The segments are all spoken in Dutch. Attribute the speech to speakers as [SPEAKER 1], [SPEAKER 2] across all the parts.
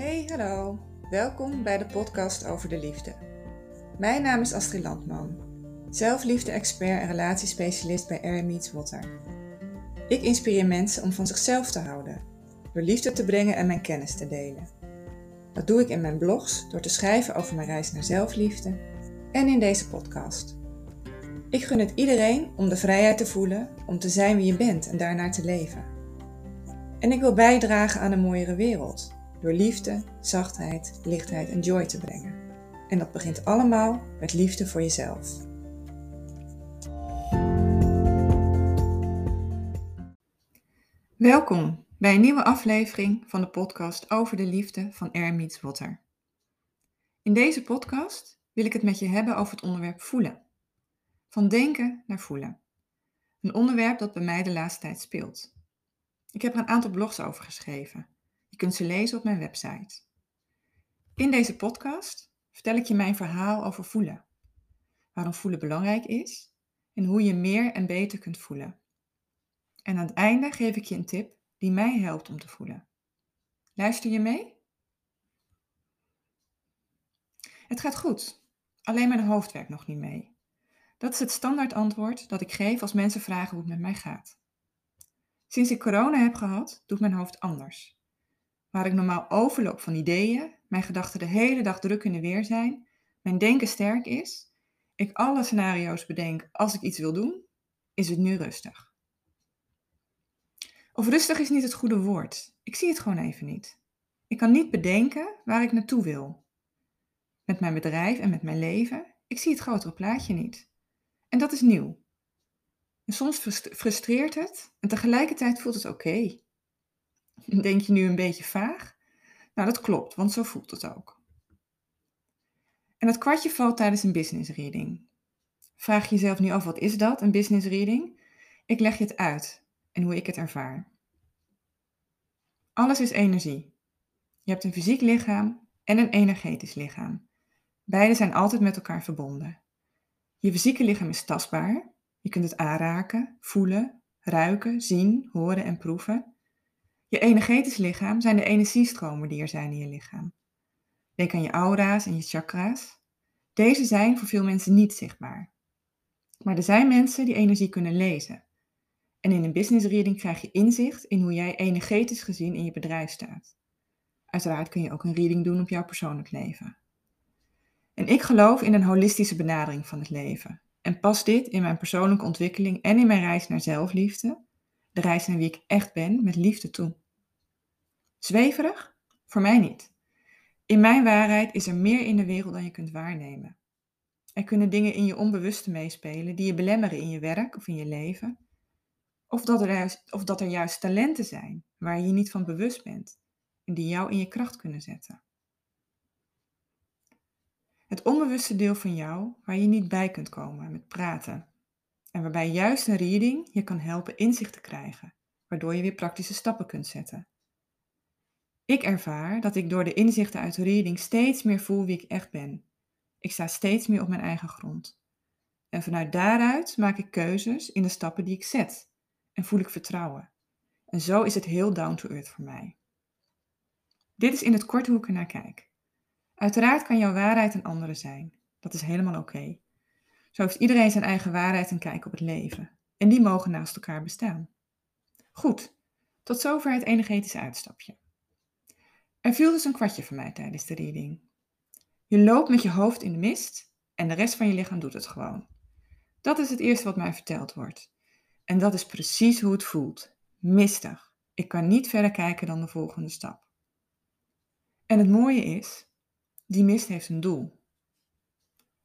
[SPEAKER 1] Hey, hallo. Welkom bij de podcast over de liefde. Mijn naam is Astrid Landman, zelfliefde-expert en relatiespecialist bij Meets Water. Ik inspireer mensen om van zichzelf te houden, door liefde te brengen en mijn kennis te delen. Dat doe ik in mijn blogs door te schrijven over mijn reis naar zelfliefde en in deze podcast. Ik gun het iedereen om de vrijheid te voelen om te zijn wie je bent en daarnaar te leven. En ik wil bijdragen aan een mooiere wereld door liefde, zachtheid, lichtheid en joy te brengen. En dat begint allemaal met liefde voor jezelf. Welkom bij een nieuwe aflevering van de podcast over de liefde van Air Meets Water. In deze podcast wil ik het met je hebben over het onderwerp voelen. Van denken naar voelen. Een onderwerp dat bij mij de laatste tijd speelt. Ik heb er een aantal blogs over geschreven. Je kunt ze lezen op mijn website. In deze podcast vertel ik je mijn verhaal over voelen. Waarom voelen belangrijk is en hoe je meer en beter kunt voelen. En aan het einde geef ik je een tip die mij helpt om te voelen. Luister je mee? Het gaat goed, alleen mijn hoofd werkt nog niet mee. Dat is het standaard antwoord dat ik geef als mensen vragen hoe het met mij gaat. Sinds ik corona heb gehad, doet mijn hoofd anders. Waar ik normaal overloop van ideeën, mijn gedachten de hele dag druk in de weer zijn, mijn denken sterk is, ik alle scenario's bedenk als ik iets wil doen, is het nu rustig. Of rustig is niet het goede woord. Ik zie het gewoon even niet. Ik kan niet bedenken waar ik naartoe wil. Met mijn bedrijf en met mijn leven, ik zie het grotere plaatje niet. En dat is nieuw. En soms frustreert het en tegelijkertijd voelt het oké. Denk je nu een beetje vaag? Nou, dat klopt, want zo voelt het ook. En het kwartje valt tijdens een business reading. Vraag je jezelf nu af, wat is dat, een business reading? Ik leg je het uit en hoe ik het ervaar. Alles is energie. Je hebt een fysiek lichaam en een energetisch lichaam. Beide zijn altijd met elkaar verbonden. Je fysieke lichaam is tastbaar. Je kunt het aanraken, voelen, ruiken, zien, horen en proeven. Je energetisch lichaam zijn de energiestromen die er zijn in je lichaam. Denk aan je aura's en je chakra's. Deze zijn voor veel mensen niet zichtbaar. Maar er zijn mensen die energie kunnen lezen. En in een business reading krijg je inzicht in hoe jij energetisch gezien in je bedrijf staat. Uiteraard kun je ook een reading doen op jouw persoonlijk leven. En ik geloof in een holistische benadering van het leven. En pas dit in mijn persoonlijke ontwikkeling en in mijn reis naar zelfliefde, de reis naar wie ik echt ben, met liefde toe. Zweverig? Voor mij niet. In mijn waarheid is er meer in de wereld dan je kunt waarnemen. Er kunnen dingen in je onbewuste meespelen die je belemmeren in je werk of in je leven. Of dat, er juist, of dat er juist talenten zijn waar je je niet van bewust bent en die jou in je kracht kunnen zetten. Het onbewuste deel van jou waar je niet bij kunt komen met praten. En waarbij juist een reading je kan helpen inzicht te krijgen, waardoor je weer praktische stappen kunt zetten. Ik ervaar dat ik door de inzichten uit reading steeds meer voel wie ik echt ben. Ik sta steeds meer op mijn eigen grond. En vanuit daaruit maak ik keuzes in de stappen die ik zet. En voel ik vertrouwen. En zo is het heel down to earth voor mij. Dit is in het kort hoe ik er naar kijk. Uiteraard kan jouw waarheid een andere zijn. Dat is helemaal oké. Zo heeft iedereen zijn eigen waarheid en kijk op het leven. En die mogen naast elkaar bestaan. Goed, tot zover het energetische uitstapje. Er viel dus een kwartje van mij tijdens de reading. Je loopt met je hoofd in de mist en de rest van je lichaam doet het gewoon. Dat is het eerste wat mij verteld wordt. En dat is precies hoe het voelt. Mistig. Ik kan niet verder kijken dan de volgende stap. En het mooie is, die mist heeft een doel.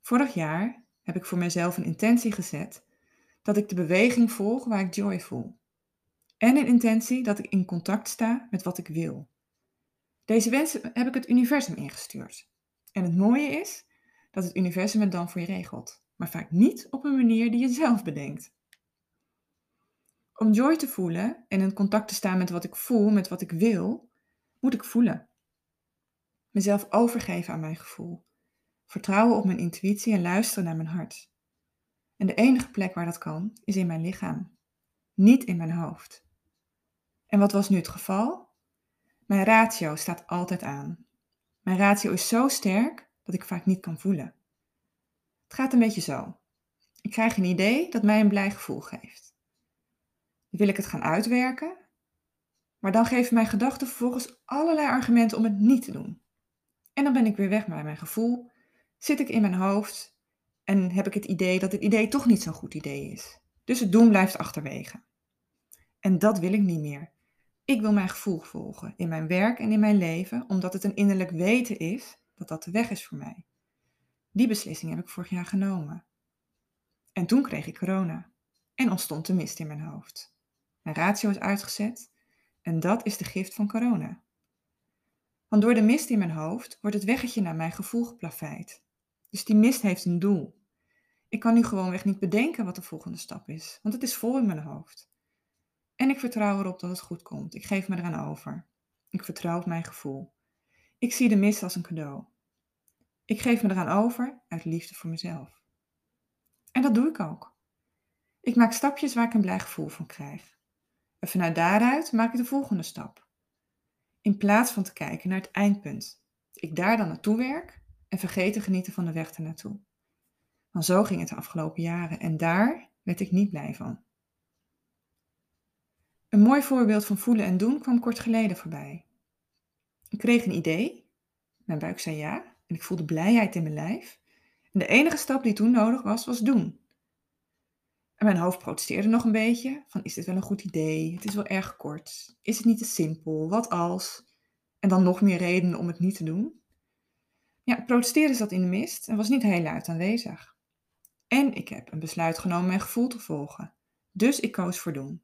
[SPEAKER 1] Vorig jaar heb ik voor mezelf een intentie gezet dat ik de beweging volg waar ik joy voel. En een intentie dat ik in contact sta met wat ik wil. Deze wens heb ik het universum ingestuurd. En het mooie is dat het universum het dan voor je regelt, maar vaak niet op een manier die je zelf bedenkt. Om joy te voelen en in contact te staan met wat ik voel, met wat ik wil, moet ik voelen. Mezelf overgeven aan mijn gevoel. Vertrouwen op mijn intuïtie en luisteren naar mijn hart. En de enige plek waar dat kan, is in mijn lichaam, niet in mijn hoofd. En wat was nu het geval? Mijn ratio staat altijd aan. Mijn ratio is zo sterk dat ik vaak niet kan voelen. Het gaat een beetje zo. Ik krijg een idee dat mij een blij gevoel geeft. Dan wil ik het gaan uitwerken, maar dan geven mijn gedachten vervolgens allerlei argumenten om het niet te doen. En dan ben ik weer weg bij mijn gevoel, zit ik in mijn hoofd en heb ik het idee dat het idee toch niet zo'n goed idee is. Dus het doen blijft achterwege. En dat wil ik niet meer. Ik wil mijn gevoel volgen in mijn werk en in mijn leven, omdat het een innerlijk weten is dat dat de weg is voor mij. Die beslissing heb ik vorig jaar genomen. En toen kreeg ik corona en ontstond de mist in mijn hoofd. Mijn ratio is uitgezet en dat is de gift van corona. Want door de mist in mijn hoofd wordt het weggetje naar mijn gevoel geplaveid. Dus die mist heeft een doel. Ik kan nu gewoonweg niet bedenken wat de volgende stap is, want het is vol in mijn hoofd. En ik vertrouw erop dat het goed komt. Ik geef me eraan over. Ik vertrouw op mijn gevoel. Ik zie de mist als een cadeau. Ik geef me eraan over uit liefde voor mezelf. En dat doe ik ook. Ik maak stapjes waar ik een blij gevoel van krijg. En vanuit daaruit maak ik de volgende stap. In plaats van te kijken naar het eindpunt. Ik daar dan naartoe werk en vergeet te genieten van de weg ernaartoe. Want zo ging het de afgelopen jaren en daar werd ik niet blij van. Een mooi voorbeeld van voelen en doen kwam kort geleden voorbij. Ik kreeg een idee, mijn buik zei ja en ik voelde blijheid in mijn lijf. En de enige stap die toen nodig was, was doen. En mijn hoofd protesteerde nog een beetje, van is dit wel een goed idee? Het is wel erg kort. Is het niet te simpel? Wat als? En dan nog meer redenen om het niet te doen. Ja, protesteren zat in de mist en was niet heel luid aanwezig. En ik heb een besluit genomen mijn gevoel te volgen. Dus ik koos voor doen.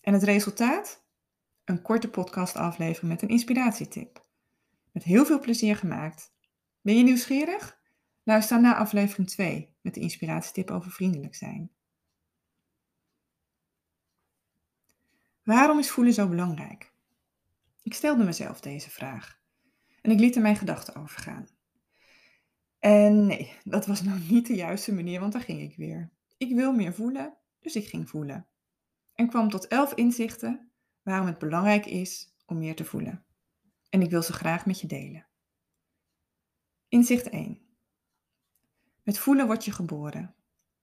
[SPEAKER 1] En het resultaat? Een korte podcastaflevering met een inspiratietip. Met heel veel plezier gemaakt. Ben je nieuwsgierig? Luister naar aflevering 2 met de inspiratietip over vriendelijk zijn. Waarom is voelen zo belangrijk? Ik stelde mezelf deze vraag en ik liet er mijn gedachten over gaan. En nee, dat was nou niet de juiste manier, want daar ging ik weer. Ik wil meer voelen, dus ik ging voelen en kwam tot elf inzichten waarom het belangrijk is om meer te voelen. En ik wil ze graag met je delen. Inzicht 1. Met voelen word je geboren.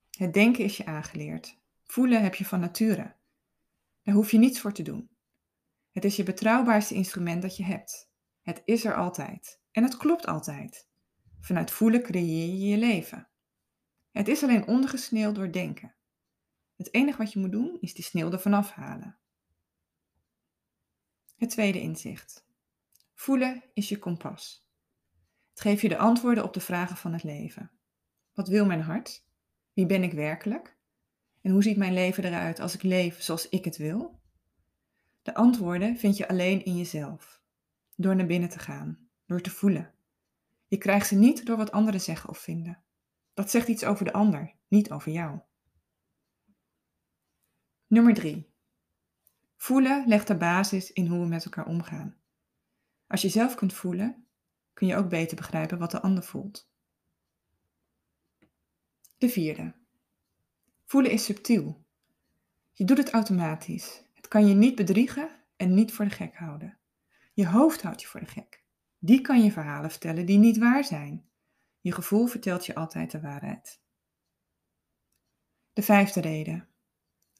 [SPEAKER 1] Het denken is je aangeleerd. Voelen heb je van nature. Daar hoef je niets voor te doen. Het is je betrouwbaarste instrument dat je hebt. Het is er altijd. En het klopt altijd. Vanuit voelen creëer je je leven. Het is alleen ondergesneeuwd door denken. Het enige wat je moet doen is die sneeuw ervan afhalen. Het tweede inzicht. Voelen is je kompas. Het geeft je de antwoorden op de vragen van het leven. Wat wil mijn hart? Wie ben ik werkelijk? En hoe ziet mijn leven eruit als ik leef zoals ik het wil? De antwoorden vind je alleen in jezelf. Door naar binnen te gaan, door te voelen. Je krijgt ze niet door wat anderen zeggen of vinden. Dat zegt iets over de ander, niet over jou. Nummer 3. Voelen legt de basis in hoe we met elkaar omgaan. Als je zelf kunt voelen, kun je ook beter begrijpen wat de ander voelt. De vierde. Voelen is subtiel. Je doet het automatisch. Het kan je niet bedriegen en niet voor de gek houden. Je hoofd houdt je voor de gek. Die kan je verhalen vertellen die niet waar zijn. Je gevoel vertelt je altijd de waarheid. De vijfde reden.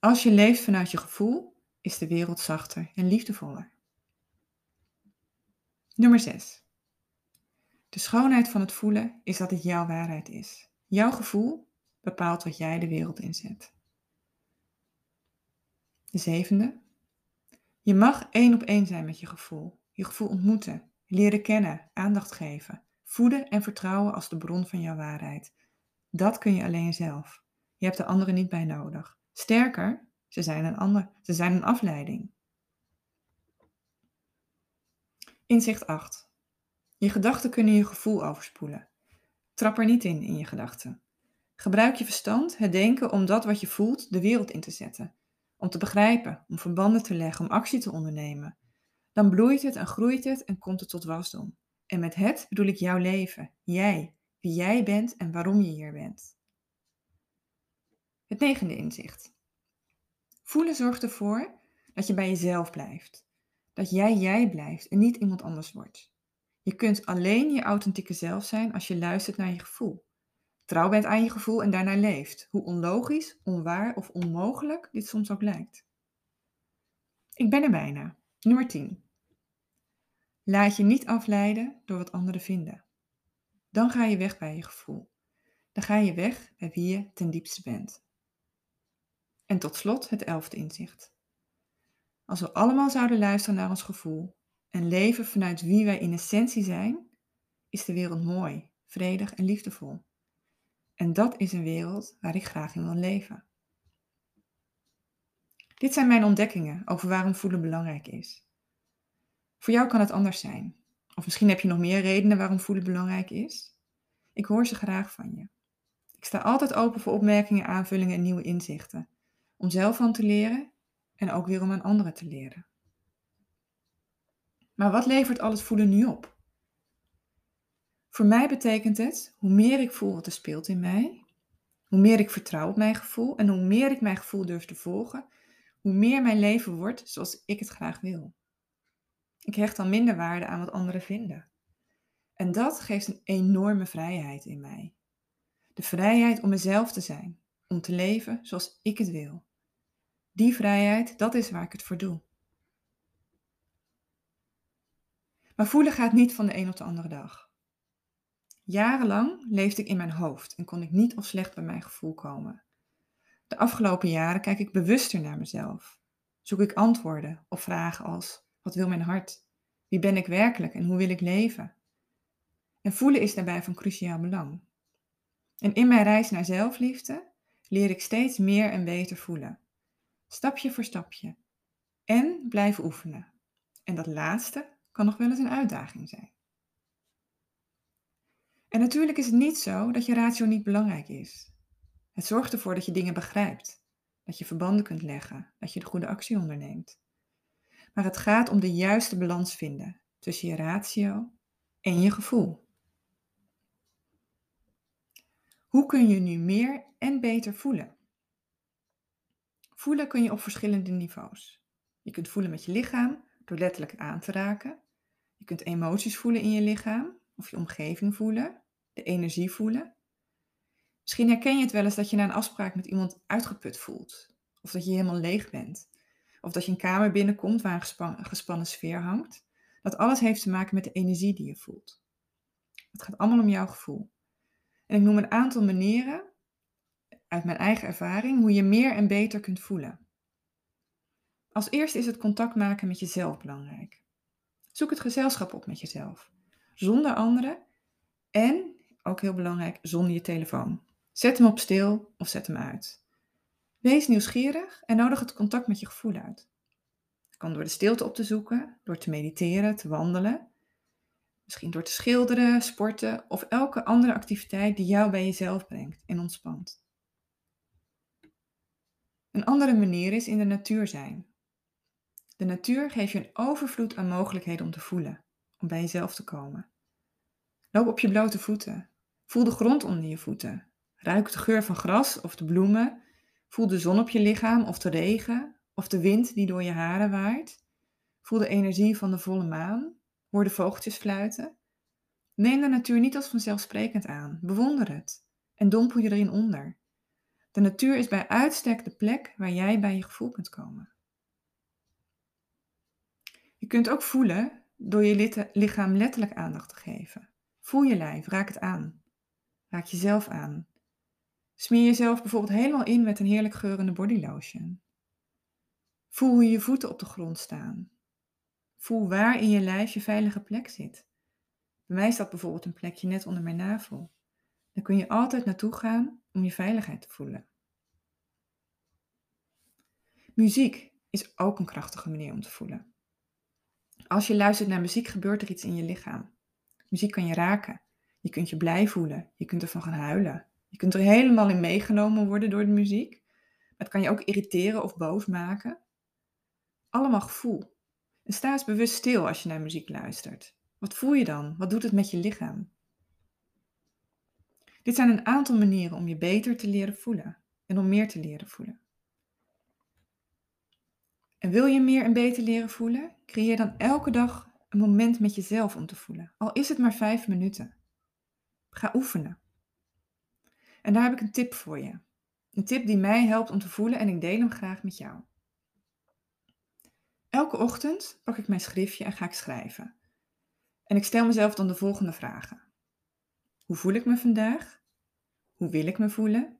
[SPEAKER 1] Als je leeft vanuit je gevoel, is de wereld zachter en liefdevoller. Nummer 6. De schoonheid van het voelen is dat het jouw waarheid is. Jouw gevoel bepaalt wat jij de wereld inzet. De zevende. Je mag één op één zijn met je gevoel. Je gevoel ontmoeten, leren kennen, aandacht geven, voeden en vertrouwen als de bron van jouw waarheid. Dat kun je alleen zelf. Je hebt de anderen niet bij nodig. Sterker, ze zijn een, ander, ze zijn een afleiding. Inzicht 8. Je gedachten kunnen je gevoel overspoelen. Trap er niet in in je gedachten. Gebruik je verstand, het denken om dat wat je voelt de wereld in te zetten. Om te begrijpen, om verbanden te leggen, om actie te ondernemen. Dan bloeit het en groeit het en komt het tot wasdom. En met het bedoel ik jouw leven, jij, wie jij bent en waarom je hier bent. Het negende inzicht. Voelen zorgt ervoor dat je bij jezelf blijft. Dat jij jij blijft en niet iemand anders wordt. Je kunt alleen je authentieke zelf zijn als je luistert naar je gevoel. Trouw bent aan je gevoel en daarnaar leeft, hoe onlogisch, onwaar of onmogelijk dit soms ook lijkt. Ik ben er bijna. Nummer 10. Laat je niet afleiden door wat anderen vinden. Dan ga je weg bij je gevoel. Dan ga je weg bij wie je ten diepste bent. En tot slot het elfde inzicht. Als we allemaal zouden luisteren naar ons gevoel en leven vanuit wie wij in essentie zijn, is de wereld mooi, vredig en liefdevol. En dat is een wereld waar ik graag in wil leven. Dit zijn mijn ontdekkingen over waarom voelen belangrijk is. Voor jou kan het anders zijn. Of misschien heb je nog meer redenen waarom voelen belangrijk is. Ik hoor ze graag van je. Ik sta altijd open voor opmerkingen, aanvullingen en nieuwe inzichten. Om zelf van te leren en ook weer om aan anderen te leren. Maar wat levert al het voelen nu op? Voor mij betekent het, hoe meer ik voel wat er speelt in mij, hoe meer ik vertrouw op mijn gevoel en hoe meer ik mijn gevoel durf te volgen, hoe meer mijn leven wordt zoals ik het graag wil. Ik hecht dan minder waarde aan wat anderen vinden. En dat geeft een enorme vrijheid in mij. De vrijheid om mezelf te zijn, om te leven zoals ik het wil. Die vrijheid, dat is waar ik het voor doe. Maar voelen gaat niet van de een op de andere dag. Jarenlang leefde ik in mijn hoofd en kon ik niet of slecht bij mijn gevoel komen. De afgelopen jaren kijk ik bewuster naar mezelf. Zoek ik antwoorden op vragen als: wat wil mijn hart? Wie ben ik werkelijk en hoe wil ik leven? En voelen is daarbij van cruciaal belang. En in mijn reis naar zelfliefde leer ik steeds meer en beter voelen. Stapje voor stapje. En blijven oefenen. En dat laatste kan nog wel eens een uitdaging zijn. En natuurlijk is het niet zo dat je ratio niet belangrijk is. Het zorgt ervoor dat je dingen begrijpt, dat je verbanden kunt leggen, dat je de goede actie onderneemt. Maar het gaat om de juiste balans vinden tussen je ratio en je gevoel. Hoe kun je nu meer en beter voelen? Voelen kun je op verschillende niveaus. Je kunt voelen met je lichaam door letterlijk aan te raken. Je kunt emoties voelen in je lichaam of je omgeving voelen, de energie voelen. Misschien herken je het wel eens dat je na een afspraak met iemand uitgeput voelt. Of dat je helemaal leeg bent. Of dat je een kamer binnenkomt waar een gespannen, gespannen sfeer hangt. Dat alles heeft te maken met de energie die je voelt. Het gaat allemaal om jouw gevoel. En ik noem een aantal manieren uit mijn eigen ervaring hoe je meer en beter kunt voelen. Als eerste is het contact maken met jezelf belangrijk. Zoek het gezelschap op met jezelf. Zonder anderen en, ook heel belangrijk, zonder je telefoon. Zet hem op stil of zet hem uit. Wees nieuwsgierig en nodig het contact met je gevoel uit. Het kan door de stilte op te zoeken, door te mediteren, te wandelen. Misschien door te schilderen, sporten of elke andere activiteit die jou bij jezelf brengt en ontspant. Een andere manier is in de natuur zijn. De natuur geeft je een overvloed aan mogelijkheden om te voelen, om bij jezelf te komen. Loop op je blote voeten. Voel de grond onder je voeten. Ruik de geur van gras of de bloemen. Voel de zon op je lichaam of de regen of de wind die door je haren waait. Voel de energie van de volle maan. Hoor de vogeltjes fluiten. Neem de natuur niet als vanzelfsprekend aan. Bewonder het en dompel je erin onder. De natuur is bij uitstek de plek waar jij bij je gevoel kunt komen. Je kunt ook voelen door je lichaam letterlijk aandacht te geven. Voel je lijf, raak het aan. Raak jezelf aan. Smeer jezelf bijvoorbeeld helemaal in met een heerlijk geurende bodylotion. Voel hoe je voeten op de grond staan. Voel waar in je lijf je veilige plek zit. Bij mij staat bijvoorbeeld een plekje net onder mijn navel. Daar kun je altijd naartoe gaan om je veiligheid te voelen. Muziek is ook een krachtige manier om te voelen. Als je luistert naar muziek gebeurt er iets in je lichaam. Muziek kan je raken. Je kunt je blij voelen. Je kunt ervan gaan huilen. Je kunt er helemaal in meegenomen worden door de muziek. Het kan je ook irriteren of boos maken. Allemaal gevoel. En sta eens bewust stil als je naar muziek luistert. Wat voel je dan? Wat doet het met je lichaam? Dit zijn een aantal manieren om je beter te leren voelen en om meer te leren voelen. En wil je meer en beter leren voelen? Creëer dan elke dag een moment met jezelf om te voelen. Al is het maar vijf minuten. Ga oefenen. En daar heb ik een tip voor je. Een tip die mij helpt om te voelen en ik deel hem graag met jou. Elke ochtend pak ik mijn schriftje en ga ik schrijven. En ik stel mezelf dan de volgende vragen. Hoe voel ik me vandaag? Hoe wil ik me voelen?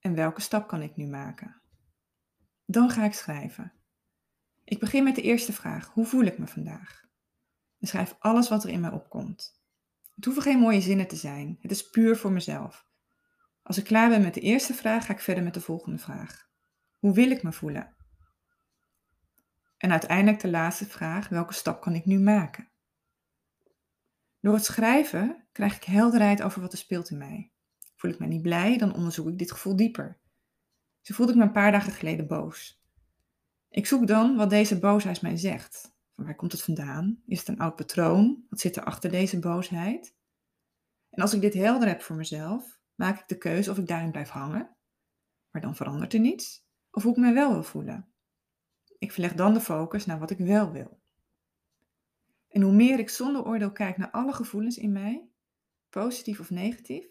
[SPEAKER 1] En welke stap kan ik nu maken? Dan ga ik schrijven. Ik begin met de eerste vraag. Hoe voel ik me vandaag? En schrijf alles wat er in mij opkomt. Het hoeven geen mooie zinnen te zijn. Het is puur voor mezelf. Als ik klaar ben met de eerste vraag, ga ik verder met de volgende vraag. Hoe wil ik me voelen? En uiteindelijk de laatste vraag, welke stap kan ik nu maken? Door het schrijven krijg ik helderheid over wat er speelt in mij. Voel ik me niet blij, dan onderzoek ik dit gevoel dieper. Zo voelde ik me een paar dagen geleden boos. Ik zoek dan wat deze boosheid mij zegt. Van waar komt het vandaan? Is het een oud patroon? Wat zit er achter deze boosheid? En als ik dit helder heb voor mezelf, maak ik de keuze of ik daarin blijf hangen, maar dan verandert er niets, of hoe ik me wel wil voelen. Ik verleg dan de focus naar wat ik wel wil. En hoe meer ik zonder oordeel kijk naar alle gevoelens in mij, positief of negatief,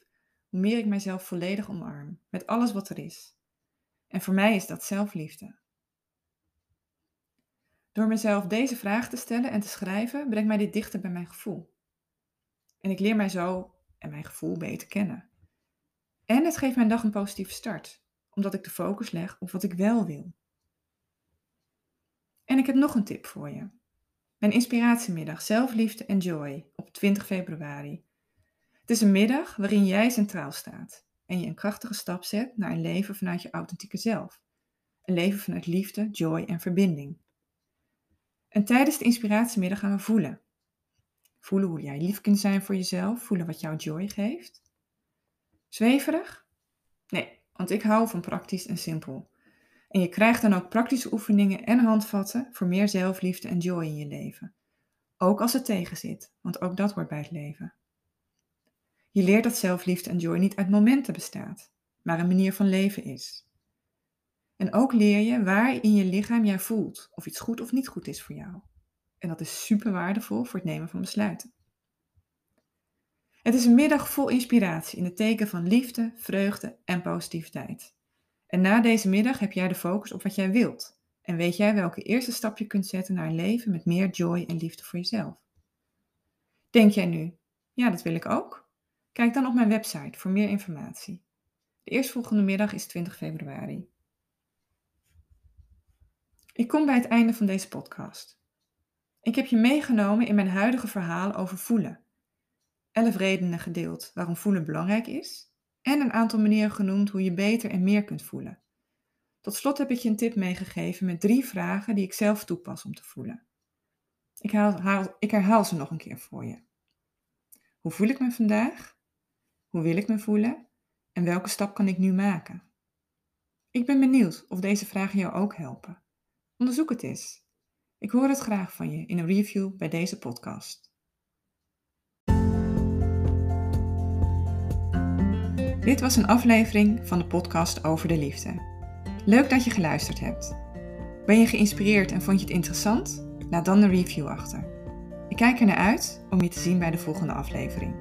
[SPEAKER 1] hoe meer ik mijzelf volledig omarm, met alles wat er is. En voor mij is dat zelfliefde. Door mezelf deze vraag te stellen en te schrijven, brengt mij dit dichter bij mijn gevoel. En ik leer mij zo en mijn gevoel beter kennen. En het geeft mijn dag een positieve start, omdat ik de focus leg op wat ik wel wil. En ik heb nog een tip voor je. Mijn inspiratiemiddag Zelfliefde en Joy op 20 februari. Het is een middag waarin jij centraal staat en je een krachtige stap zet naar een leven vanuit je authentieke zelf. Een leven vanuit liefde, joy en verbinding. En tijdens de inspiratiemiddag gaan we voelen. Voelen hoe jij lief kunt zijn voor jezelf, voelen wat jouw joy geeft. Zweverig? Nee, want ik hou van praktisch en simpel. En je krijgt dan ook praktische oefeningen en handvatten voor meer zelfliefde en joy in je leven. Ook als het tegenzit, want ook dat hoort bij het leven. Je leert dat zelfliefde en joy niet uit momenten bestaat, maar een manier van leven is. En ook leer je waar in je lichaam jij voelt of iets goed of niet goed is voor jou. En dat is super waardevol voor het nemen van besluiten. Het is een middag vol inspiratie in het teken van liefde, vreugde en positiviteit. En na deze middag heb jij de focus op wat jij wilt. En weet jij welke eerste stap je kunt zetten naar een leven met meer joy en liefde voor jezelf. Denk jij nu, ja, dat wil ik ook? Kijk dan op mijn website voor meer informatie. De eerstvolgende middag is 20 februari. Ik kom bij het einde van deze podcast. Ik heb je meegenomen in mijn huidige verhaal over voelen. Elf redenen gedeeld waarom voelen belangrijk is en een aantal manieren genoemd hoe je beter en meer kunt voelen. Tot slot heb ik je een tip meegegeven met drie vragen die ik zelf toepas om te voelen. Ik, ik herhaal ze nog een keer voor je. Hoe voel ik me vandaag? Hoe wil ik me voelen? En welke stap kan ik nu maken? Ik ben benieuwd of deze vragen jou ook helpen. Onderzoek het eens. Ik hoor het graag van je in een review bij deze podcast. Dit was een aflevering van de podcast over de liefde. Leuk dat je geluisterd hebt. Ben je geïnspireerd en vond je het interessant? Laat dan een review achter. Ik kijk er naar uit om je te zien bij de volgende aflevering.